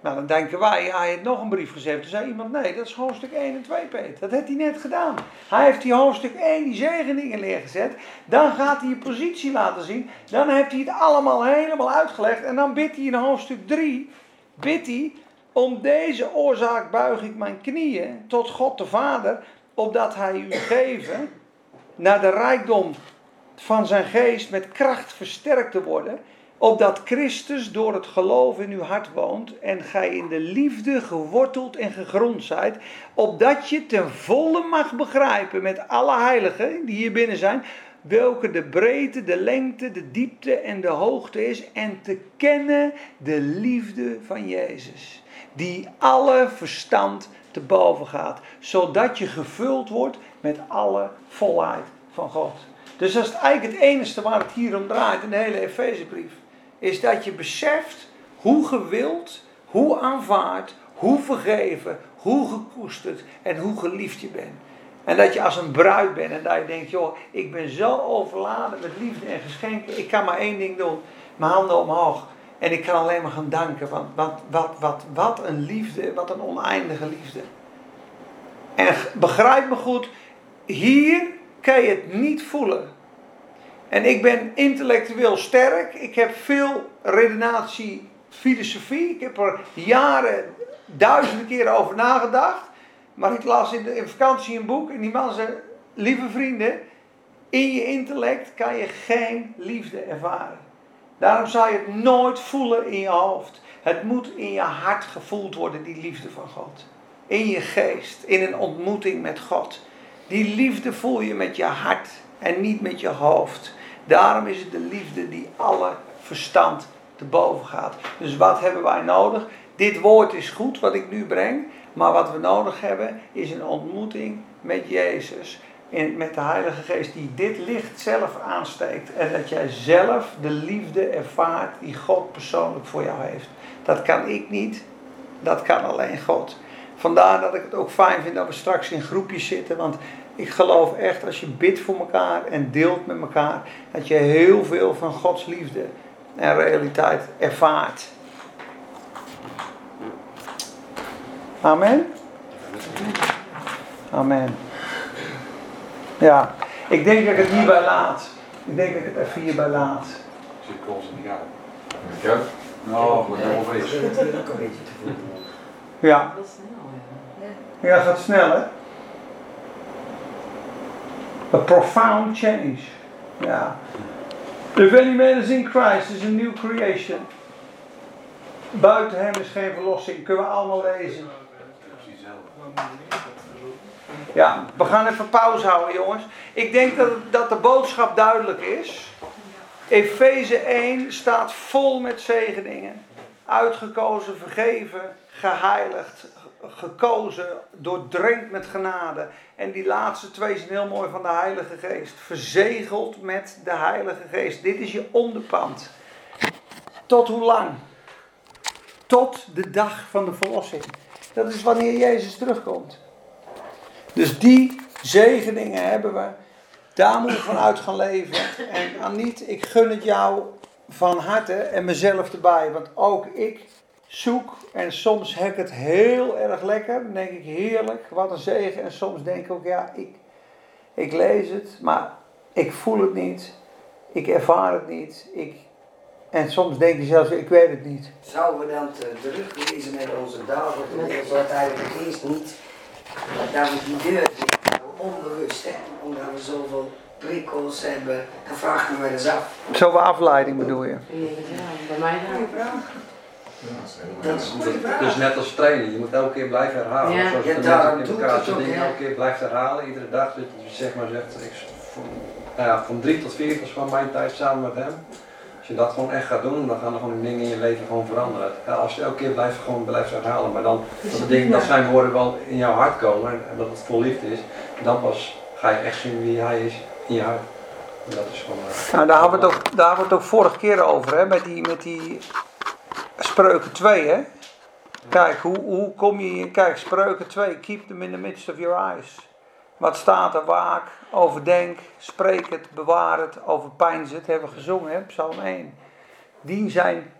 Nou, dan denken wij, hij heeft nog een brief geschreven. Toen zei iemand, nee, dat is hoofdstuk 1 en 2, Peter. Dat heeft hij net gedaan. Hij heeft die hoofdstuk 1, die zegeningen neergezet. Dan gaat hij je positie laten zien. Dan heeft hij het allemaal helemaal uitgelegd. En dan bidt hij in hoofdstuk 3, bidt hij, om deze oorzaak buig ik mijn knieën tot God de Vader, opdat hij u geven naar de rijkdom van zijn geest met kracht versterkt te worden, opdat Christus door het geloof in uw hart woont en gij in de liefde geworteld en gegrond zijt, opdat je ten volle mag begrijpen met alle heiligen die hier binnen zijn, welke de breedte, de lengte, de diepte en de hoogte is, en te kennen de liefde van Jezus, die alle verstand te boven gaat, zodat je gevuld wordt met alle volheid van God. Dus dat is eigenlijk het enige waar het hier om draait in de hele Efezebrief. Is dat je beseft hoe gewild, hoe aanvaard, hoe vergeven, hoe gekoesterd en hoe geliefd je bent. En dat je als een bruid bent en dat je denkt, joh, ik ben zo overladen met liefde en geschenken. Ik kan maar één ding doen, mijn handen omhoog. En ik kan alleen maar gaan danken, want wat, wat, wat, wat een liefde, wat een oneindige liefde. En begrijp me goed, hier kan je het niet voelen. En ik ben intellectueel sterk. Ik heb veel redenatie, filosofie. Ik heb er jaren, duizenden keren over nagedacht. Maar ik las in, de, in vakantie een boek en die man zei: Lieve vrienden, in je intellect kan je geen liefde ervaren. Daarom zou je het nooit voelen in je hoofd. Het moet in je hart gevoeld worden, die liefde van God. In je geest, in een ontmoeting met God. Die liefde voel je met je hart en niet met je hoofd. Daarom is het de liefde die alle verstand te boven gaat. Dus wat hebben wij nodig? Dit woord is goed wat ik nu breng. Maar wat we nodig hebben is een ontmoeting met Jezus. En met de Heilige Geest die dit licht zelf aansteekt. En dat jij zelf de liefde ervaart die God persoonlijk voor jou heeft. Dat kan ik niet. Dat kan alleen God. Vandaar dat ik het ook fijn vind dat we straks in groepjes zitten. Want ik geloof echt als je bidt voor elkaar en deelt met elkaar. Dat je heel veel van Gods liefde en realiteit ervaart. Amen. Amen. Ja, ik denk dat ik het hierbij laat. Ik denk dat ik het even hierbij laat. Zit constant niet aan. Ja? Nou, wat over is. Dat wil ook een beetje te voelen. Ja, Heel snel, ja. ja gaat snel hè. A profound change. Ja. If any man in Christ, is a new creation. Buiten hem is geen verlossing. Kunnen we allemaal lezen. Ja, we gaan even pauze houden, jongens. Ik denk dat, dat de boodschap duidelijk is. Efeze 1 staat vol met zegeningen. Uitgekozen, vergeven, geheiligd, gekozen, doordrenkt met genade. En die laatste twee zijn heel mooi van de Heilige Geest. Verzegeld met de Heilige Geest. Dit is je onderpand. Tot hoe lang? Tot de dag van de verlossing. Dat is wanneer Jezus terugkomt. Dus die zegeningen hebben we. Daar moeten we vanuit gaan leven. En Aniet, ik gun het jou van harte en mezelf erbij. Want ook ik zoek en soms heb ik het heel erg lekker. Dan denk ik heerlijk, wat een zegen. En soms denk ik ook, ja, ik, ik lees het, maar ik voel het niet. Ik ervaar het niet. Ik, en soms denk je zelfs, ik weet het niet. Zouden we dan te druk lezen met onze dagen, terwijl wat eigenlijk geest niet, dat we die deur onbewust, hè, omdat we zoveel prikkels hebben, dan vraag ik me eens af. Zoveel afleiding bedoel je? Ja, bij mij dan. Dat is een goede Dus net als trainen, je moet elke keer blijven herhalen. Ja. Zoals Ja, de daarom mensen in elkaar dingen ja. elke keer blijft herhalen, iedere dag. Dus je zeg maar zegt, ik, van, nou ja, van drie tot vier is van mijn tijd samen met hem. Als je dat gewoon echt gaat doen, dan gaan er gewoon dingen in je leven gewoon veranderen. Ja, als je elke keer blijft, gewoon blijft herhalen, maar dan dat, de dingen, dat zijn woorden wel in jouw hart komen en dat het vol liefde is, dan pas ga je echt zien wie hij is in je hart. En dat is gewoon... eh, Nou, daar hadden we het ook, daar hadden we het ook vorige keer over, hè, met die, met die spreuken 2, hè. Kijk, hoe, hoe kom je hier, kijk, spreuken 2, keep them in the midst of your eyes. Wat staat er, waak, overdenk, spreek het, bewaar het, overpijns het, hebben we gezongen, hè, psalm 1. Die zijn,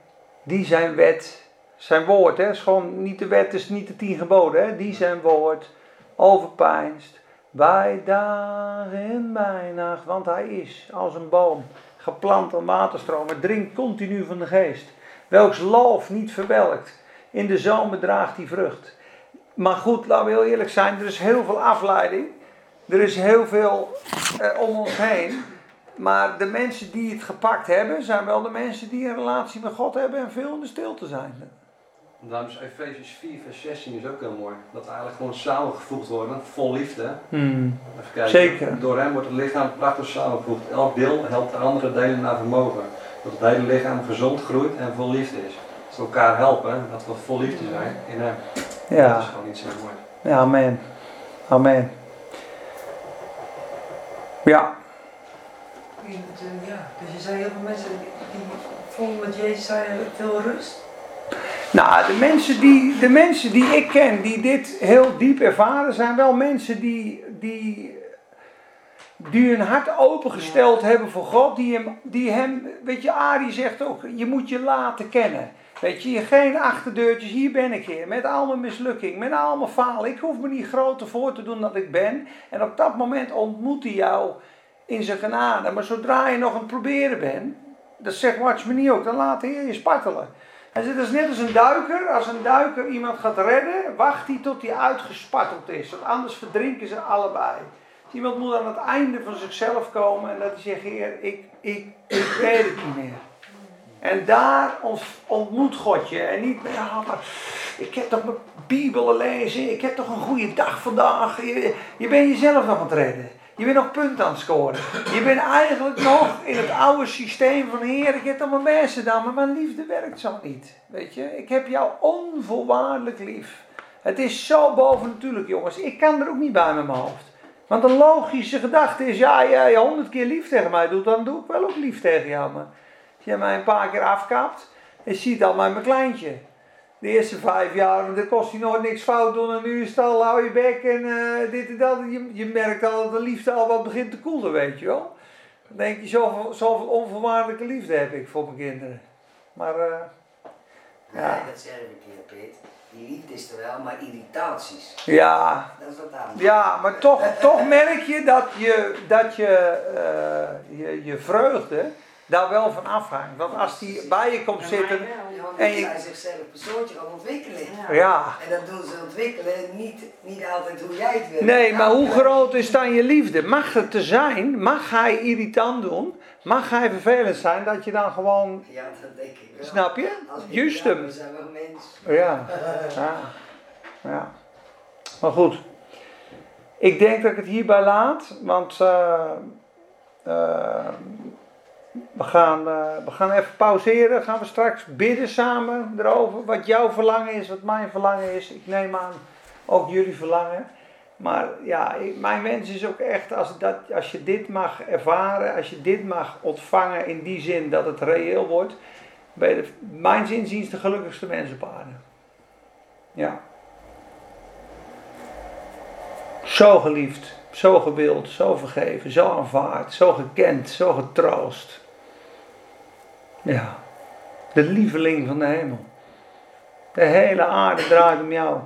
die zijn wet, zijn woord, hè, is gewoon niet de wet, is niet de tien geboden, hè, die zijn woord, overpijnst, bij dag en bij nacht, want hij is als een boom, geplant aan waterstromen, drinkt continu van de geest, welks loof niet verwelkt, in de zomer draagt hij vrucht. Maar goed, laten we heel eerlijk zijn, er is heel veel afleiding, er is heel veel eh, om ons heen, maar de mensen die het gepakt hebben, zijn wel de mensen die een relatie met God hebben en veel in de stilte zijn. Daarom is Efesius 4 vers 16 is ook heel mooi. Dat we eigenlijk gewoon samengevoegd worden, vol liefde. Even kijken. Zeker. Door hem wordt het lichaam prachtig samengevoegd. Elk deel helpt de andere delen naar vermogen. Dat het hele lichaam gezond groeit en vol liefde is. Dat we elkaar helpen, dat we vol liefde zijn in hem. Dat Ja, is gewoon iets heel moois. ja, amen. Amen. Ja, Ja, dus je zei heel veel mensen die vonden met Jezus zei veel rust. Nou, de mensen, die, de mensen die ik ken, die dit heel diep ervaren, zijn wel mensen die, die, die hun hart opengesteld hebben voor God. Die hem, die hem, weet je, Arie zegt ook, je moet je laten kennen. Weet je, geen achterdeurtjes, hier ben ik hier, met al mijn mislukking, met al mijn falen. Ik hoef me niet groter voor te doen dan ik ben. En op dat moment ontmoet hij jou in zijn genade. Maar zodra je nog aan het proberen bent, dat zegt Watchman ook, dan laat de Heer je spartelen. Hij zegt, dat is net als een duiker. Als een duiker iemand gaat redden, wacht hij tot hij uitgespatteld is. Want anders verdrinken ze allebei. Iemand moet aan het einde van zichzelf komen en dat hij zegt, Heer, ik, ik, ik weet het niet meer. En daar ont- ontmoet God je. En niet, ja, maar ik heb toch mijn Bijbel lezen. Ik heb toch een goede dag vandaag. Je, je bent jezelf nog aan het redden. Je bent nog punten aan het scoren. Je bent eigenlijk nog in het oude systeem van Heer, ik heb mijn best gedaan, maar mijn liefde werkt zo niet. Weet je, ik heb jou onvoorwaardelijk lief. Het is zo bovennatuurlijk, jongens. Ik kan er ook niet bij met mijn hoofd. Want een logische gedachte is, ja, jij honderd keer lief tegen mij doet, dan doe ik wel ook lief tegen jou. Maar als jij mij een paar keer afkapt, je ziet al maar mijn kleintje. De eerste vijf jaar, dan kost hij nog niks fout doen en nu is het al, hou je bek en eh, dit en dat. Je, je merkt al dat de liefde al wat begint te koelen, weet je wel. Dan denk je, zoveel, zoveel onvoorwaardelijke liefde heb ik voor mijn kinderen. Maar, eh, Nee, Ja. dat zeg ik niet, Peet. Die liefde is er wel, maar irritaties. ja, Dat is wat anders. ja, maar toch, toch merk je dat je, dat je, eh, je, je vreugde daar wel van afhangt. Want als die bij je komt zitten, En niet je- zijn zichzelf persoonlijk gaan ontwikkelen. ja. En dat doen ze ontwikkelen, niet, niet altijd hoe jij het wil. Nee, maar hoe groot is dan je liefde? Mag het te zijn? Mag hij irritant doen? Mag hij vervelend zijn dat je dan gewoon, Ja, dat denk ik wel. snap je? Juist ja, hem. We zijn wel mensen. Ja, ja, ja. Maar goed. Ik denk dat ik het hierbij laat, want eh, we, gaan, eh, we gaan even pauzeren. Gaan we straks bidden samen erover. Wat jouw verlangen is, wat mijn verlangen is. Ik neem aan ook jullie verlangen. Maar ja, mijn wens is ook echt als, dat, als je dit mag ervaren, als je dit mag ontvangen in die zin dat het reëel wordt, ben je de, mijn zinziens de gelukkigste mens op aarde. Ja. Zo geliefd, zo gewild, zo vergeven, zo aanvaard, zo gekend, zo getroost. Ja, de lieveling van de hemel. De hele aarde draait om jou.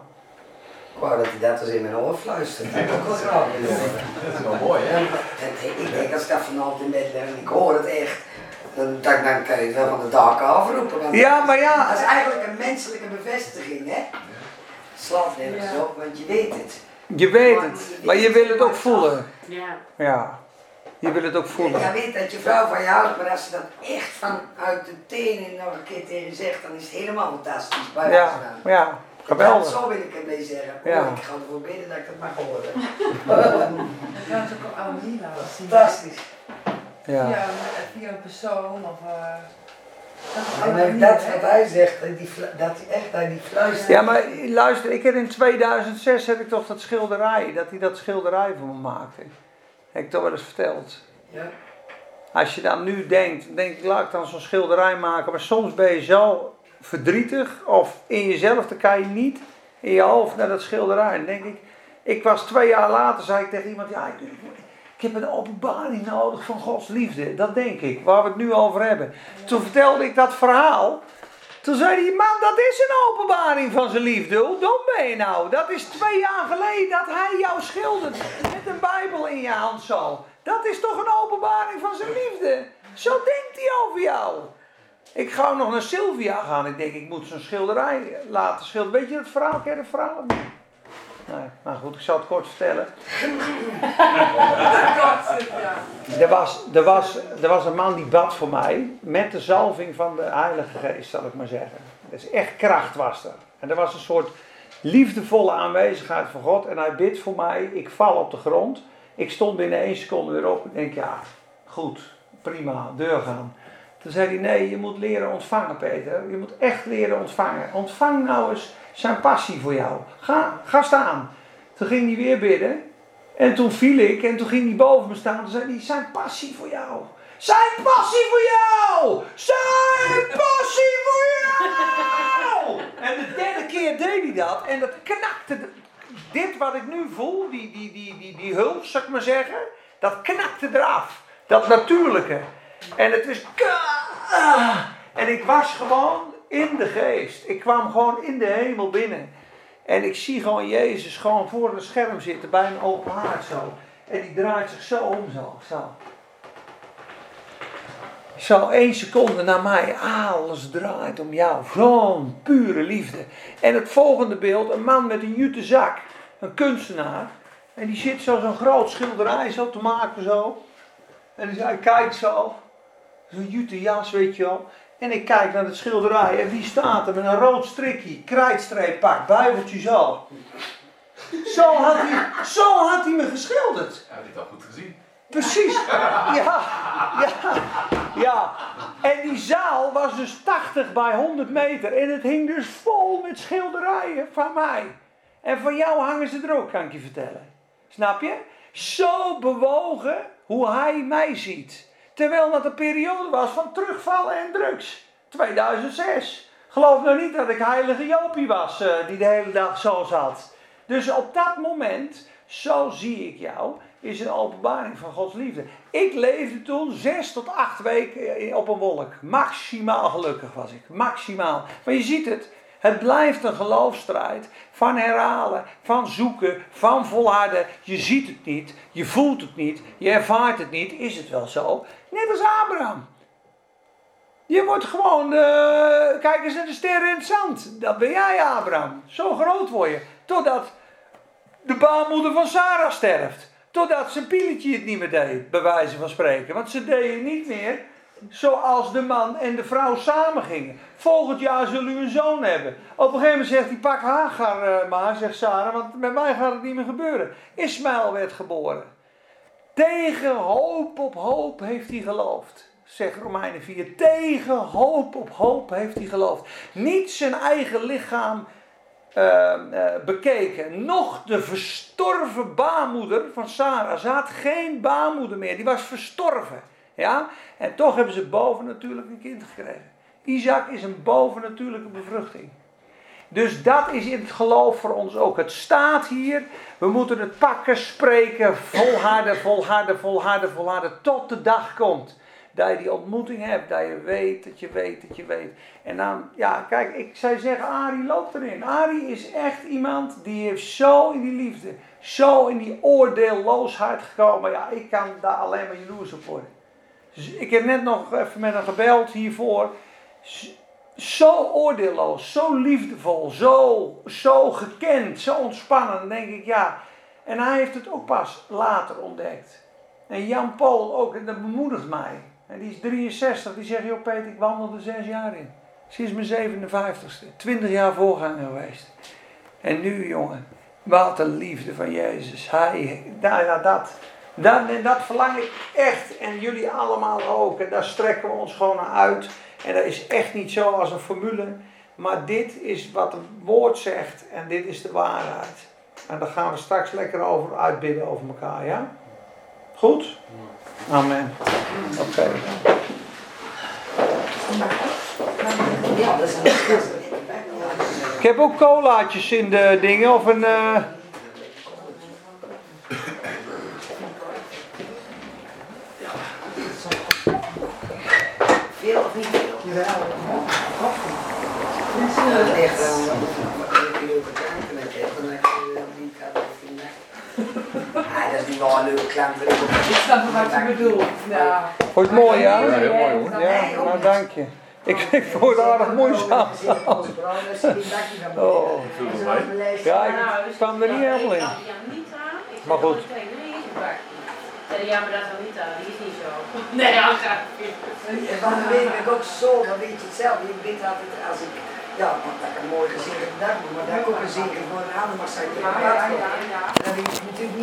Ik wou dat hij dat eens in mijn oor fluistert. Dat heb ik ook wel graag. Dat is wel mooi, hè? En Ik denk als ik dat vanavond in bed lig en ik hoor het echt, dan, dan, dan kan je het wel van de daken afroepen. want Ja, maar ja. Dat is eigenlijk een menselijke bevestiging, hè? Slaat nergens Ja. op, want je weet het. Je weet het, maar je wil het ook voelen. Ja. Ja, je wil het ook Je voelen. weet dat je vrouw van je houdt, maar als ze dat echt vanuit de tenen nog een keer tegen je zegt, dan is het helemaal fantastisch. Bij Ja, ja, geweldig. Zo wil ik ermee zeggen. Ja. Oh, ik ga ervoor bidden dat ik dat mag horen. Dan gaan ze ook aan die laten zien. Fantastisch. Ja, via een persoon of... eh dat is En dat wat hij zegt, dat hij, dat echt naar die fluistert. Ja, maar luister, ik heb in 2006 heb ik toch dat schilderij, dat hij dat schilderij voor me maakte. Heb ik toch wel eens verteld. Ja. Als je dan nu denkt, denk ik, laat ik dan zo'n schilderij maken. Maar soms ben je zo verdrietig of in jezelf, dan kan je niet in je hoofd naar dat schilderij. Dan denk ik, ik was twee jaar later, zei ik tegen iemand, ja, ik, ik heb een openbaring nodig van Gods liefde. Dat denk ik, waar we het nu over hebben. Toen vertelde ik dat verhaal. Toen zei die man, dat is een openbaring van zijn liefde. Hoe dom ben je nou? Dat is twee jaar geleden dat hij jou schildert met een Bijbel in je hand zo. Dat is toch een openbaring van zijn liefde? Zo denkt hij over jou. Ik ga nog naar Sylvia gaan. Ik denk, ik moet zo'n schilderij laten schilderen. Weet je het verhaal? Ken je het verhaal? Nee, maar goed, ik zal het kort vertellen. Er was, er, was, er was een man die bad voor mij met de zalving van de Heilige Geest, zal ik maar zeggen. Dus echt kracht was er. En er was een soort liefdevolle aanwezigheid van God. En hij bidt voor mij. Ik val op de grond. Ik stond binnen één seconde weer op. Ik denk, ja, goed, prima, deur gaan. Toen zei hij, nee, je moet leren ontvangen, Peter. Je moet echt leren ontvangen. Ontvang nou eens zijn passie voor jou. Ga, ga staan. Toen ging hij weer bidden. En toen viel ik en toen ging hij boven me staan. Toen zei hij, zijn passie voor jou. Zijn passie voor jou! Zijn passie voor jou! En de derde keer deed hij dat. En dat knakte. dit wat ik nu voel, die, die, die, die, die hulp, zou ik maar zeggen. Dat knakte eraf. Dat natuurlijke. En het is... En ik was gewoon in de geest. Ik kwam gewoon in de hemel binnen. En ik zie gewoon Jezus gewoon voor een scherm zitten bij een open haard zo. En die draait zich zo om zo. Zo, zo één seconde naar mij. Alles draait om jou. Zo'n pure liefde. En het volgende beeld. Een man met een jute zak. Een kunstenaar. En die zit zo zo'n groot schilderij zo te maken zo. En hij kijkt zo. Zo'n jute jas weet je wel. En ik kijk naar het schilderij en wie staat er met een rood strikje, krijtstreep pak, bijbeltje zo. Zo had hij, zo had hij me geschilderd. Ja, dit al goed gezien. Precies. Ja, ja, ja. En die zaal was dus 80 bij 100 meter. En het hing dus vol met schilderijen van mij. En van jou hangen ze er ook, kan ik je vertellen. Snap je? Zo bewogen hoe hij mij ziet. Terwijl dat een periode was van terugvallen en drugs. 2006. Geloof nou niet dat ik heilige Jopie was eh, die de hele dag zo zat. Dus op dat moment, zo zie ik jou, is een openbaring van Gods liefde. Ik leefde toen zes tot acht weken op een wolk. Maximaal gelukkig was ik. Maximaal. Maar je ziet het. Het blijft een geloofstrijd van herhalen, van zoeken, van volharden. Je ziet het niet, je voelt het niet, je ervaart het niet. Is het wel zo? Net als Abraham. Je wordt gewoon, eh, kijk eens naar de sterren in het zand. Dat ben jij, Abraham. Zo groot word je. Totdat de baarmoeder van Sarah sterft. Totdat zijn pieletje het niet meer deed, bij wijze van spreken. Want ze deden niet meer zoals de man en de vrouw samen gingen. Volgend jaar zullen u een zoon hebben. Op een gegeven moment zegt hij, pak Hagar eh, maar, zegt Sarah, want met mij gaat het niet meer gebeuren. Ismaël werd geboren. Tegen hoop op hoop heeft hij geloofd. Zegt Romeinen 4. Tegen hoop op hoop heeft hij geloofd. Niet zijn eigen lichaam eh, eh, bekeken. Nog de verstorven baarmoeder van Sarah. Ze had geen baarmoeder meer. Die was verstorven. Ja? En toch hebben ze bovennatuurlijk een kind gekregen. Isaac is een bovennatuurlijke bevruchting. Dus dat is in het geloof voor ons ook. Het staat hier. We moeten het pakken, spreken, volharden, volharden, volharden, volharden. Tot de dag komt. Dat je die ontmoeting hebt. Dat je weet, dat je weet, dat je weet. En dan, ja, kijk, ik zou zeggen, Arie loopt erin. Arie is echt iemand die heeft zo in die liefde, zo in die oordeelloosheid gekomen. Ja, ik kan daar alleen maar jaloers op worden. Dus ik heb net nog even met hem gebeld hiervoor. Zo oordeelloos, zo liefdevol, zo, zo gekend, zo ontspannen. Denk ik, ja. En hij heeft het ook pas later ontdekt. En Jan Paul ook, en dat bemoedigt mij. En die is 63, die zegt, joh Peter, ik wandel er zes jaar in. Sinds mijn 57ste, 20 jaar voorganger geweest. En nu, jongen, wat een liefde van Jezus. Hij, nou ja, dat. Dat, en dat verlang ik echt. En jullie allemaal ook. En daar strekken we ons gewoon naar uit. En dat is echt niet zo als een formule. Maar dit is wat het woord zegt. En dit is de waarheid. En daar gaan we straks lekker over uitbidden over elkaar, ja? Goed? Amen. Oké. Ik heb ook colaatjes in de dingen. Of een... eh, Veel of Jawel. Dat wel. Dan heb je die. Ja, dat is niet wel een leuke klank. Ik snap wat je bedoelt. Ja. Vond je het mooi, ja? Ja, heel mooi, hoor. Ja, nou dank je. Ik, ik vond het aardig mooi samen. Oh. Ja, ik kwam er niet helemaal in. Maar goed. Ja, maar dat is Anita, die is niet zo. Nee, ja, graag. Van de week ben ik ook zo, dan weet je het zelf. Je bent altijd als ik, ja, want dat ik een mooi dag doe, maar dat ik ook een zeker voor een ander mag zijn. Ja, ja, ja, ja. Dan weet je natuurlijk niet.